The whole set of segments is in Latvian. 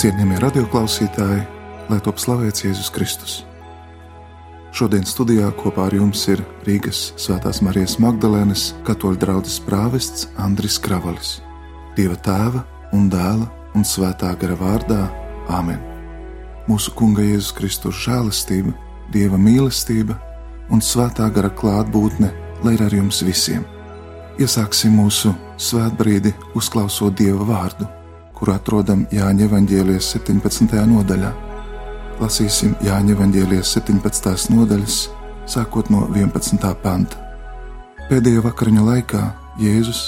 Cienījamie radioklausītāji, lai top slavēts Jēzus Kristus. Šodien studijā kopā ar jums ir Rīgas Svētās Marijas Magdalēnas katoļu draugs prāvests Andris Kravalis. Dieva tēva un dēla un svētā gara vārdā Āmen. Mūsu Kunga Jēzus Kristus žēlastība, Dieva mīlestība un svētā gara klātbūtne, lai ir ar jums visiem. Iesāksim mūsu svētbrīdi uzklausot Dieva vārdu kuru atrodam Jāņa Evangēlijas 17. nodaļā. Lasīsim Jāņa Evangēlijas 17. nodaļas, sākot no 11. panta. Pēdējo vakariņu laikā Jēzus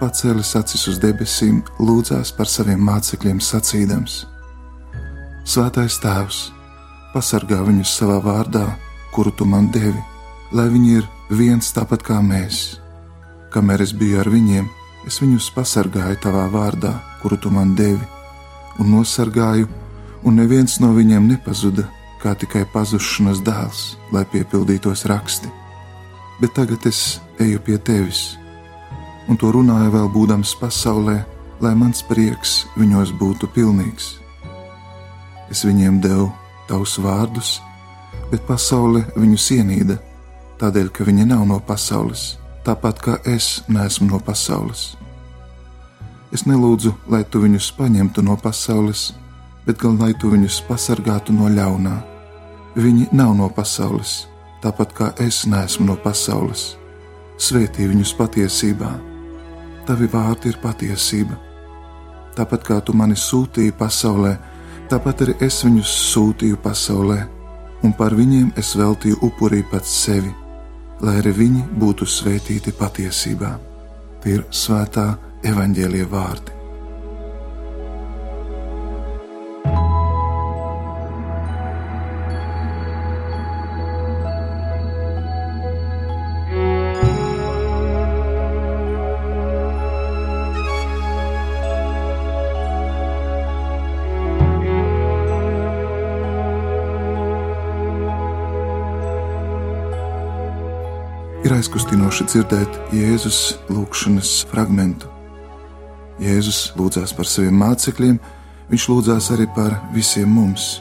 pacēlis acis uz debesīm, lūdzās par saviem mācekļiem sacīdams: Svētais Tēvs, pasargā viņus savā vārdā, kuru tu man devi, lai viņi ir viens tāpat kā mēs. Kamēr es biju ar viņiem, Es viņus pasargāju tavā vārdā, kuru tu man devi, un nosargāju, un neviens no viņiem nepazuda, kā tikai pazušanas dēls, lai piepildītos raksti. Bet tagad es eju pie tevis, un to runāju vēl būdams pasaulē, lai mans prieks viņos būtu pilnīgs. Es viņiem devu tavus vārdus, bet pasaule viņus ienīda, tādēļ, ka viņi nav no pasaules tāpat kā es neesmu no pasaules. Es nelūdzu, lai tu viņus paņemtu no pasaules, bet gan lai tu viņus pasargātu no ļaunā. Viņi nav no pasaules, tāpat kā es neesmu no pasaules. Svētī viņus patiesībā. Tavi vārdi ir patiesība. Tāpat kā tu mani sūtīji pasaulē, tāpat arī es viņus sūtīju pasaulē, un par viņiem es veltīju upurī pats sevi lai arī viņi būtu svētīti patiesībā. Tie ir svētā evaņģēlie vārdi. Ir aizkustinoši dzirdēt Jēzus lūgšanas fragment. Jēzus lūdzās par saviem mācekļiem, viņš lūdzās arī par visiem mums.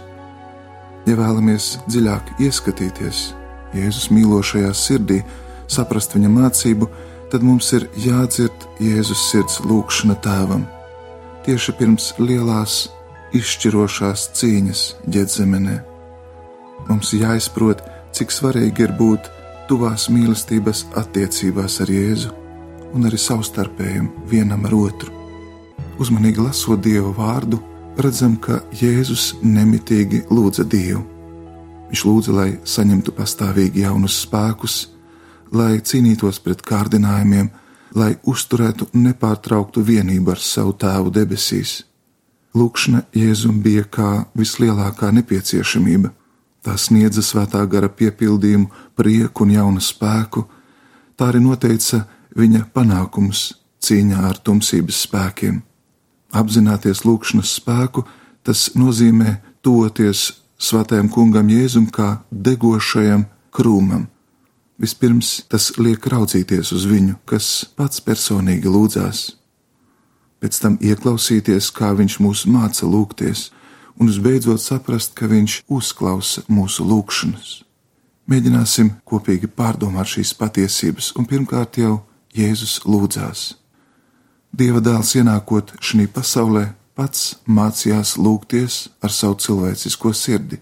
Ja vēlamies dziļāk ieskatīties Jēzus mīlošajā sirdī, saprast viņa mācību, tad mums ir jādzird Jēzus sirds lūgšana tēvam. Tieši pirms lielās, izšķirošās cīņas ģetzemenē. Mums jāizprot, cik svarīgi ir būt tuvās mīlestības attiecībās ar Jēzu un arī savstarpējumu vienam ar otru. Uzmanīgi lasot Dieva vārdu, redzam, ka Jēzus nemitīgi lūdza Dievu. Viņš lūdza, lai saņemtu pastāvīgi jaunus spēkus, lai cīnītos pret kārdinājumiem, lai uzturētu nepārtrauktu vienību ar savu tēvu debesīs. Lūkšana Jēzum bija kā vislielākā nepieciešamība, Tā sniedza svētā gara piepildījumu, prieku un jaunu spēku, tā arī noteica viņa panākums cīņā ar tumsības spēkiem. Apzināties lūkšanas spēku, tas nozīmē toties svētajam kungam Jēzum kā degošajam krūmam. Vispirms tas liek raudzīties uz viņu, kas pats personīgi lūdzās, pēc tam ieklausīties, kā viņš mūs māca lūgties, un visbeidzot saprast, ka Viņš uzklausa mūsu lūgšanas. Mēģināsim kopīgi pārdomāt šīs patiesības, un pirmkārt jau Jēzus lūdzās. Dieva dēls ienākot šajā pasaulē, pats mācījās lūgties ar savu cilvēcisko sirdi.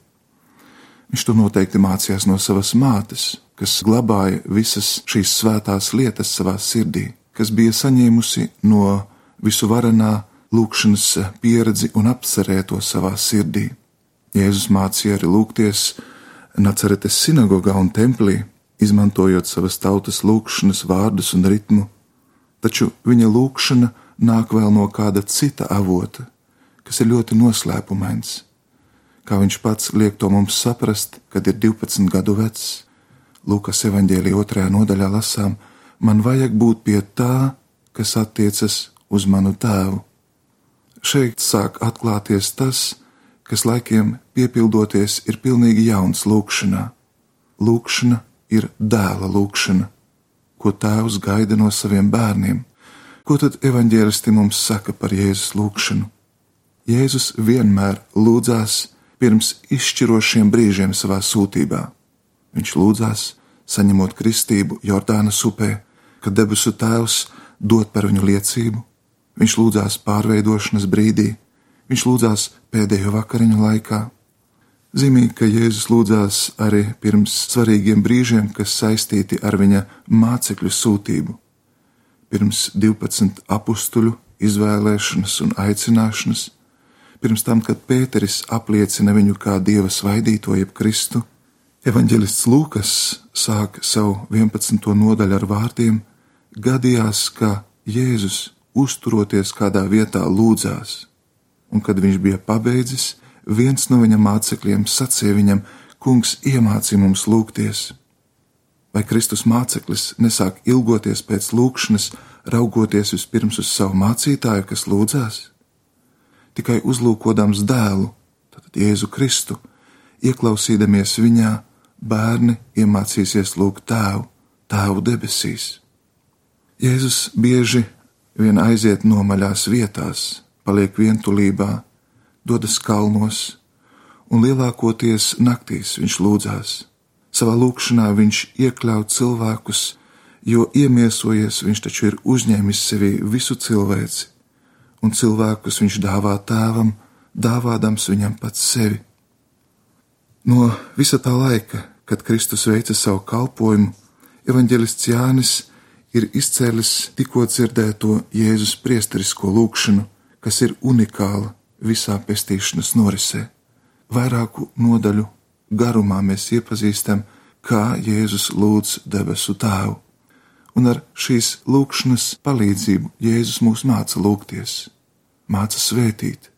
Viņš to noteikti mācījās no savas mātes, kas glabāja visas šīs svētās lietas savā sirdī, kas bija saņēmusi no visu varenā lūkšanas pieredzi un apcerēt to savā sirdī. Jēzus mācīja arī lūgties Nacaretes sinagogā un templī, izmantojot savas tautas lūkšanas vārdus un ritmu, taču viņa lūkšana nāk vēl no kāda cita avota, kas ir ļoti noslēpumains. Kā viņš pats liek to mums saprast, kad ir 12 gadu vecs, Lūkas evanģēlī otrajā nodaļā lasām, man vajag būt pie tā, kas attiecas uz manu tēvu. Šeit sāk atklāties tas, kas laikiem piepildoties ir pilnīgi jauns lūkšanā. Lūkšana ir dēla lūkšana, ko tēvs gaida no saviem bērniem. Ko tad evaņģēlisti mums saka par Jēzus lūkšanu? Jēzus vienmēr lūdzās pirms izšķirošiem brīžiem savā sūtībā. Viņš lūdzās, saņemot kristību Jordānas upē, kad debesu Tēvs dod par viņu liecību. Viņš lūdzās pārveidošanas brīdī, viņš lūdzās pēdējo vakariņu laikā. Zīmīgi, ka Jēzus lūdzās arī pirms svarīgiem brīžiem, kas saistīti ar viņa mācekļu sūtību. Pirms 12 apstuļu izvēlēšanas un aicināšanas, pirms tam, kad Pēteris apliecina viņu kā dieva svaidīto jeb Kristu, evanģelists Lūkas sāk savu 11. nodaļu ar vārdiem: Gadījās, ka Jēzus uzturoties kādā vietā lūdzās, un kad viņš bija pabeidzis, viens no viņa mācekļiem sacīja viņam: Kungs, iemāci mums lūgties! Vai Kristus māceklis nesāk ilgoties pēc lūgšanas, raugoties vispirms uz savu mācītāju, kas lūdzās? tikai uzlūkodams dēlu, tad Jēzu Kristu, ieklausīdamies viņā, bērni iemācīsies lūgt tēvu, tēvu debesīs. Jēzus bieži vien aiziet nomaļās vietās, paliek vientulībā, dodas kalnos, un lielākoties naktīs viņš lūdzās. Savā lūkšanā viņš iekļauj cilvēkus, jo iemiesojies viņš taču ir uzņēmis sevī visu cilvēci un cilvēkus viņš dāvā tēvam, dāvādams viņam pats sevi. No visa tā laika, kad Kristus veica savu kalpošanu, evanģelists Jānis ir izcēlis tikko dzirdēto Jēzus priesterisko lūgšanu, kas ir unikāla visā pestīšanas norisē. Vairāku nodaļu garumā mēs iepazīstam, kā Jēzus lūdz debesu tēvu un ar šīs lūkšanas palīdzību Jēzus mūs māca lūgties, māca svētīt.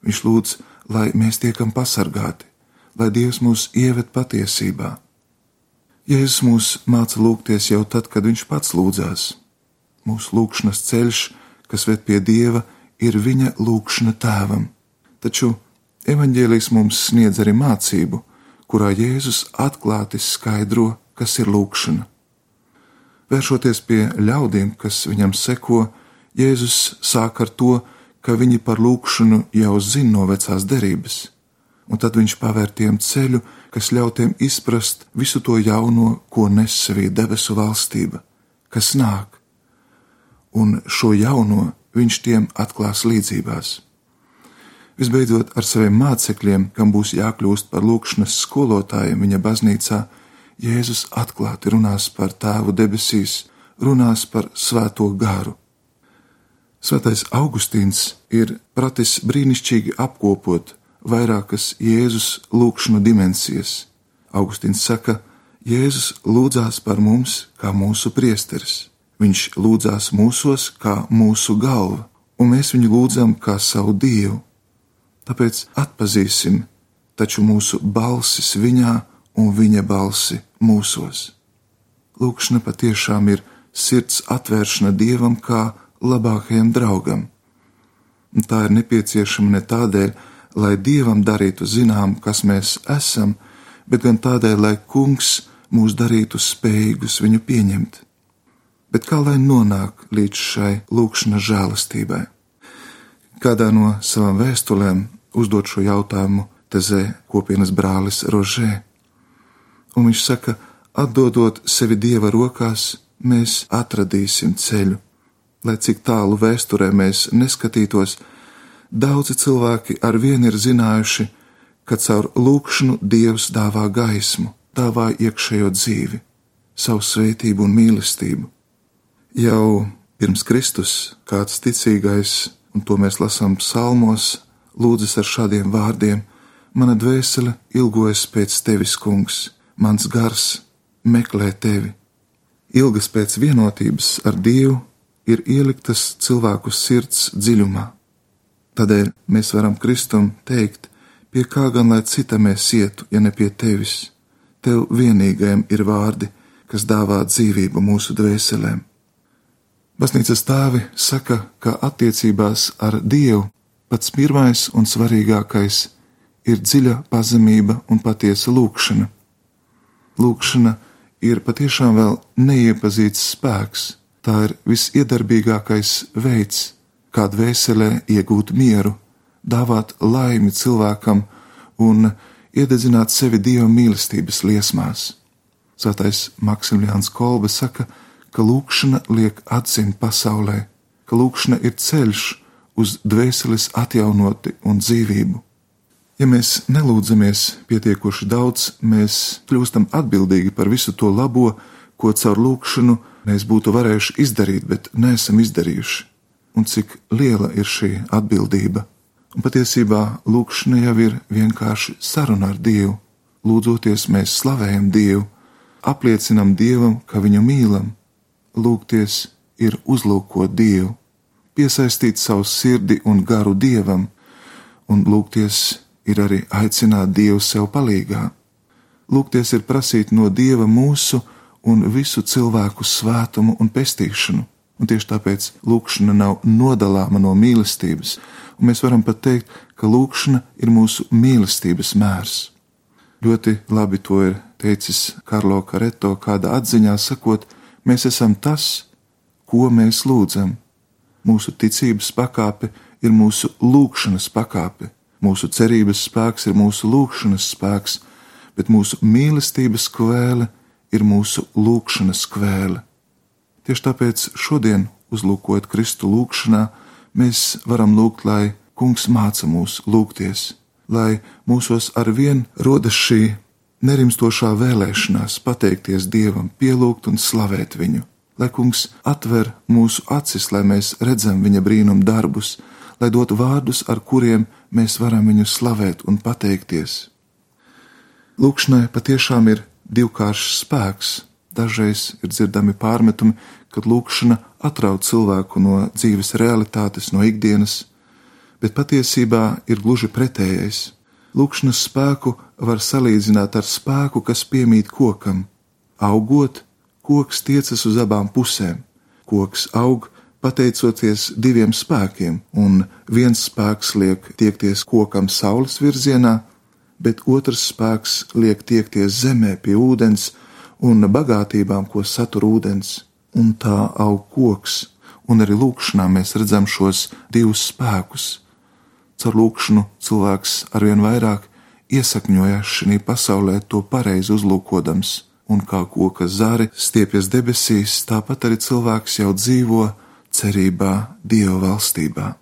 Viņš lūdz, lai mēs tiekam pasargāti, lai Dievs mūs ieved patiesībā. Jēzus mūs māca lūgties jau tad, kad viņš pats lūdzās. Mūsu lūkšanas ceļš, kas ved pie Dieva, ir viņa lūkšana tēvam, taču evaņģēlijs mums sniedz arī mācību, kurā Jēzus atklāti skaidro, kas ir lūkšana. Vēršoties pie ļaudīm, kas viņam seko, Jēzus sāk ar to, ka viņi par lūkšanu jau zina no vecās derības, un tad viņš pavēr tiem ceļu, kas ļauj tiem izprast visu to jauno, ko nes sevī debesu valstība, kas nāk, un šo jauno viņš tiem atklās līdzībās. Visbeidzot, ar saviem mācekļiem, kam būs jākļūst par lūkšanas skolotājiem viņa baznīcā, Jēzus atklāti runās par tēvu debesīs, runās par svēto garu. Svētais Augustīns ir pratis brīnišķīgi apkopot vairākas Jēzus lūkšanu dimensijas. Augustīns saka, Jēzus lūdzās par mums kā mūsu priesteris. Viņš lūdzās mūsos kā mūsu galva, un mēs viņu lūdzam kā savu dievu. Tāpēc atpazīsim taču mūsu balsis viņā un viņa balsi mūsos. Lūkšana patiešām ir sirds atvēršana dievam kā labākajam draugam. Un tā ir nepieciešama ne tādēļ, lai dievam darītu zinām, kas mēs esam, bet gan tādēļ, lai kungs mūs darītu spējīgus viņu pieņemt. Bet kā lai nonāk līdz šai lūkšanas žēlastībai? Kādā no savām vēstulēm uzdot šo jautājumu Tezē kopienas brālis Rožē un viņš saka, atdodot sevi dieva rokās, mēs atradīsim ceļu. Lai cik tālu vēsturē mēs neskatītos, daudzi cilvēki ar vienu ir zinājuši, ka caur lūkšanu Dievs dāvā gaismu, dāvā iekšējo dzīvi, savu svētību un mīlestību. Jau pirms Kristus kāds ticīgais, un to mēs lasām psalmos, lūdzas ar šādiem vārdiem: Mana dvēsele ilgojas pēc tevis, kungs! mans gars meklē tevi. Ilgas pēc vienotības ar Dievu ir ieliktas cilvēku sirds dziļumā. Tādēļ mēs varam Kristum teikt, pie kā gan lai cita mēs ietu, ja ne pie tevis. Tev vienīgajam ir vārdi, kas dāvā dzīvību mūsu dvēselēm. Baznīcas tēvi saka, ka attiecībās ar Dievu pats pirmais un svarīgākais ir dziļa pazemība un patiesa lūkšana Lūkšana ir patiešām vēl neiepazīts spēks. Tā ir visiedarbīgākais veids, kā dvēselē iegūt mieru, dāvāt laimi cilvēkam un iededzināt sevi dieva mīlestības liesmās. Svētais Maksimilians Kolbe saka, ka lūkšana liek atzimt pasaulē, ka lūkšana ir ceļš uz dvēseles atjaunoti un dzīvību. Ja mēs nelūdzamies pietiekoši daudz, mēs kļūstam atbildīgi par visu to labo, ko caur lūkšanu mēs būtu varējuši izdarīt, bet neesam izdarījuši. Un cik liela ir šī atbildība? Un patiesībā lūkšana jau ir vienkārši saruna ar Dievu. Lūdzoties, mēs slavējam Dievu, apliecinam Dievam, ka viņu mīlam. Lūgties ir uzlūkot Dievu, piesaistīt savu sirdi un garu Dievam, un lūgties ir arī aicināt Dievu sev palīgā. Lūgties ir prasīt no Dieva mūsu un visu cilvēku svētumu un pestīšanu, un tieši tāpēc lūkšana nav nodalāma no mīlestības, un mēs varam pat teikt, ka lūkšana ir mūsu mīlestības mērs. Ļoti labi to ir teicis Karlo Kareto kādā atziņā, sakot, mēs esam tas, ko mēs lūdzam. Mūsu ticības pakāpe ir mūsu lūkšanas pakāpe, mūsu cerības spēks ir mūsu lūkšanas spēks, bet mūsu mīlestības kvēle ir mūsu lūkšanas kvēle. Tieši tāpēc šodien, uzlūkojot Kristu lūkšanā, mēs varam lūgt, lai Kungs māca mūs lūgties, lai mūsos ar vien rodas šī nerimstošā vēlēšanās pateikties Dievam, pielūgt un slavēt Viņu, lai Kungs atver mūsu acis, lai mēs redzam Viņa brīnum darbus, lai dotu vārdus, ar kuriem mēs varam Viņu slavēt un pateikties. Lūkšanai patiešām ir divkāršs spēks. Dažreiz ir dzirdami pārmetumi, kad lūkšana atrauc cilvēku no dzīves realitātes, no ikdienas, bet patiesībā ir gluži pretējais. Lūkšanas spēku var salīdzināt ar spēku, kas piemīt kokam. Augot, koks tiecas uz abām pusēm. Koks aug pateicoties diviem spēkiem, un viens spēks liek tiekties kokam saules virzienā, bet otrs spēks liek tiekties zemē pie ūdens un bagātībām, ko satur ūdens un tā aug koks, un arī lūkšanā mēs redzam šos divus spēkus. Caur lūkšanu cilvēks arvien vairāk iesakņojas šī pasaulē to pareizi uzlūkodams, un kā koka zari stiepjas debesīs, tāpat arī cilvēks jau dzīvo cerībā Dieva valstībā.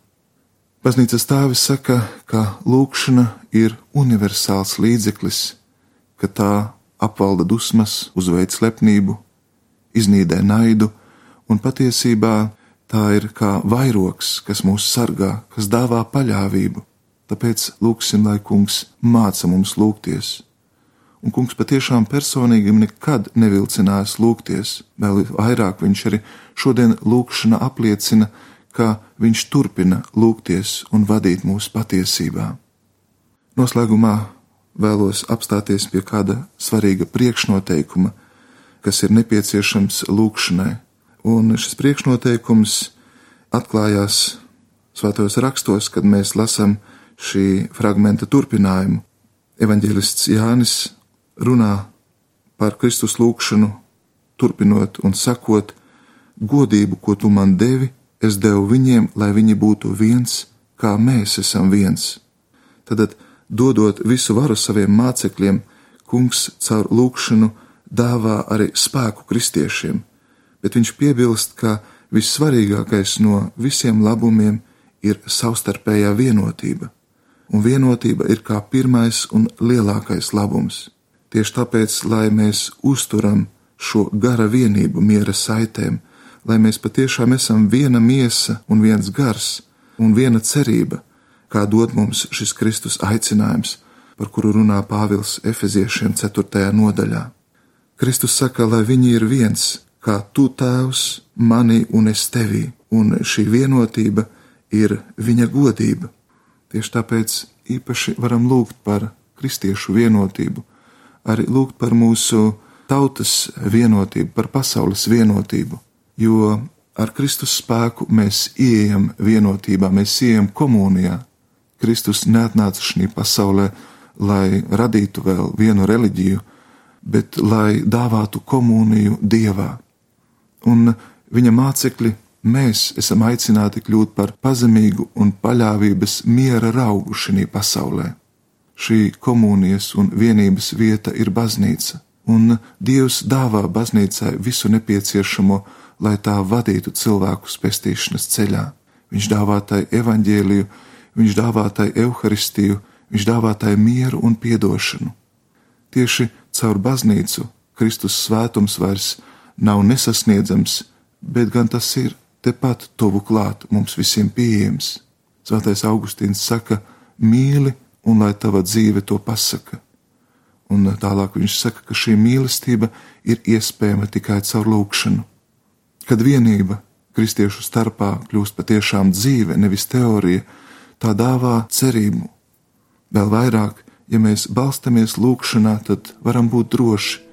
Baznīcas tēvi saka, ka lūkšana ir universāls līdzeklis, ka tā apvalda dusmas, uzveic lepnību, iznīdē naidu, un patiesībā tā ir kā vairoks, kas mūs sargā, kas dāvā paļāvību. Tāpēc lūksim, lai kungs māca mums lūgties. Un kungs patiešām personīgi nekad nevilcinājās lūgties, vēl vairāk viņš arī šodien lūkšana apliecina, ka viņš turpina lūgties un vadīt mūsu patiesībā. Noslēgumā vēlos apstāties pie kāda svarīga priekšnoteikuma, kas ir nepieciešams lūkšanai. Un šis priekšnoteikums atklājās svētajos rakstos, kad mēs lasām šī fragmenta turpinājumu. Evanģēlists Jānis runā par Kristus lūgšanu, turpinot un sakot: Godību, ko tu man devi, es devu viņiem, lai viņi būtu viens, kā mēs esam viens. Tad, dodot visu varu saviem mācekļiem, Kungs caur lūgšanu dāvā arī spēku kristiešiem, bet viņš piebilst, ka vissvarīgākais no visiem labumiem ir savstarpējā vienotība, un vienotība ir kā pirmais un lielākais labums. Tieši tāpēc, lai mēs uzturam šo gara vienību miera saitēm, lai mēs patiešām esam viena miesa un viens gars un viena cerība, kā dod mums šis Kristus aicinājums, par kuru runā Pāvils Efeziešiem 4. nodaļā. Kristus saka, lai viņi ir viens, kā tu tēvs manī un es tevī, un šī vienotība ir viņa godība. Tieši tāpēc īpaši varam lūgt par kristiešu vienotību, arī lūgt par mūsu tautas vienotību, par pasaules vienotību, jo ar Kristus spēku mēs ieejam vienotībā, mēs ieejam komunijā. Kristus neatnāca šī pasaulē, lai radītu vēl vienu reliģiju, bet lai dāvātu komuniju dievā. Un viņa mācekļi mēs esam aicināti kļūt par pazemīgu un paļāvības miera raugu šī pasaulē. Šī komunijas un vienības vieta ir baznīca, un Dievs dāvā baznīcai visu nepieciešamo, lai tā vadītu cilvēkus pestīšanas ceļā. Viņš dāvā tai evaņģēliju, viņš dāvā tai evaharistiju, viņš dāvā tai mieru un piedošanu. Tieši caur baznīcu Kristus svētums vairs nav nesasniedzams, bet gan tas ir tepat tuvu klāt mums visiem pieejams. Svētais Augustīns saka, mīli, un lai tava dzīve to pasaka. Un tālāk viņš saka, ka šī mīlestība ir iespējama tikai caur lūkšanu. Kad vienība kristiešu starpā kļūst patiešām dzīve, nevis teorija, tā dāvā cerību. Vēl vairāk, ja mēs balstamies lūkšanā, tad varam būt droši,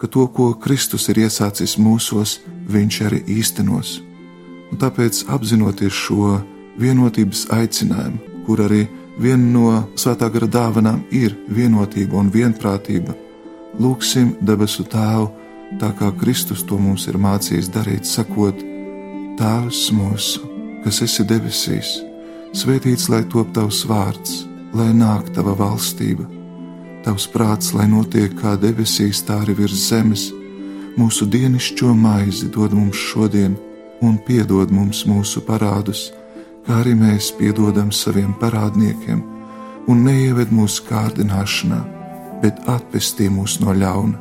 ka to, ko Kristus ir iesācis mūsos, Viņš arī īstenos. Un tāpēc, apzinoties šo vienotības aicinājumu, kur arī viena no svētā gara dāvanām ir vienotība un vienprātība, lūgsim debesu Tēvu, tā kā Kristus to mums ir mācījis darīt, sakot: Tēvs mūsu, kas esi debesīs, svētīts lai top tavs vārds, lai nāk tava valstība, tavs prāts, lai notiek kā debesīs, tā arī virs zemes. Mūsu dienascho maizi dod mums šodien un piedod mums mūsu parādus, kā arī mēs piedodam saviem parādniekiem, un neieved mūsu kārdināšanā, bet atpestī mūs no ļauna,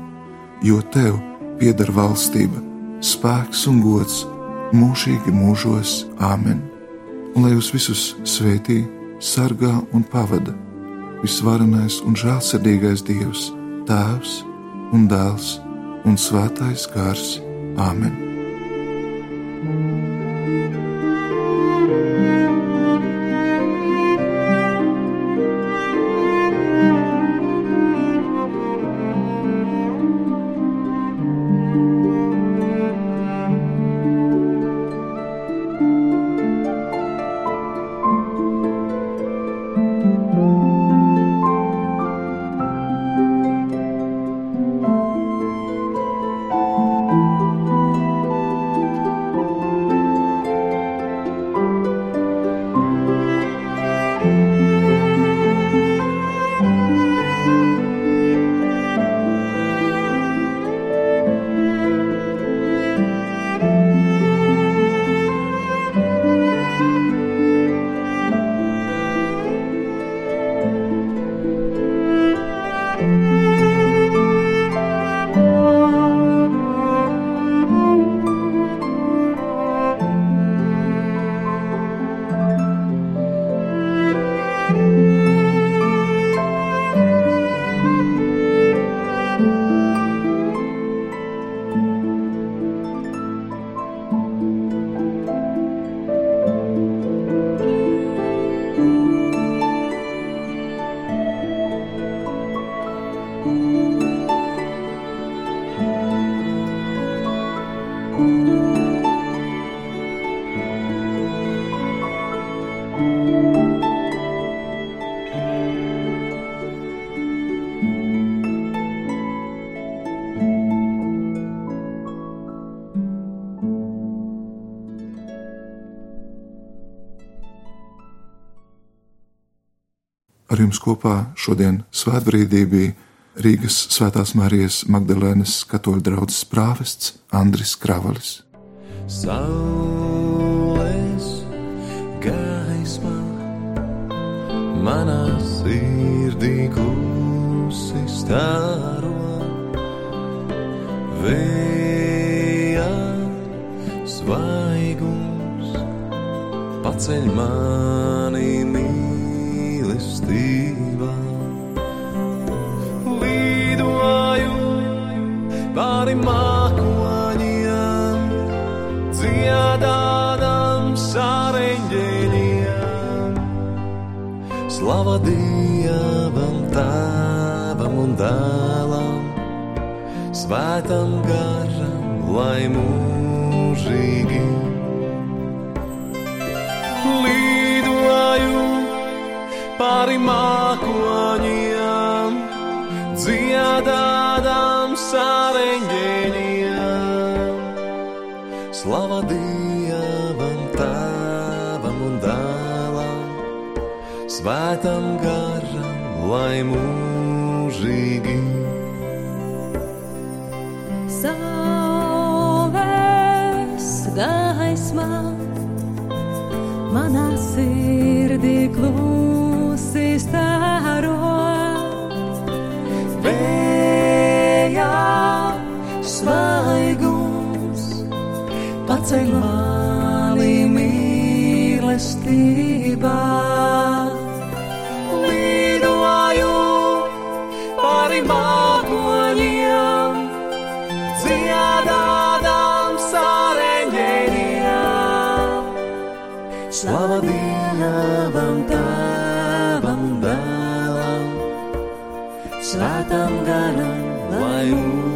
jo tev pieder valstība, spēks un gods mūžīgi mūžos, Āmen. Un lai jūs visus svētī, sargā un pavada visvarenais un žēlsirdīgais Dievs, Tēvs un Dēls un Svētais Gars. Āmen! Ar jums kopā šodien svētbrīdī bija Rīgas Svētās Marijas Magdalēnas katoļu draugs prāvests Andris Kravalis. Saules gaismā manā sirdī klusi stāro vējā svaigums paceļ mani mīlestībā. Lidoju pāri mākoņiem, dziedādam sāreņģeļiem. Slava Dievam, Tēvam un Dēlam, Svētam garam, lai mūžīgi lidoju pāri mākoņiem, dziedādām sāreņģēniem. Slava Dievam, Tēvam un Dēlam, Svētam garam, lai mūžīgi. Saules gaismā manā sirdī klūč staro. Vējā svaigums paceļ mani mīlestībā. Svētam garam, lai mūžīgi.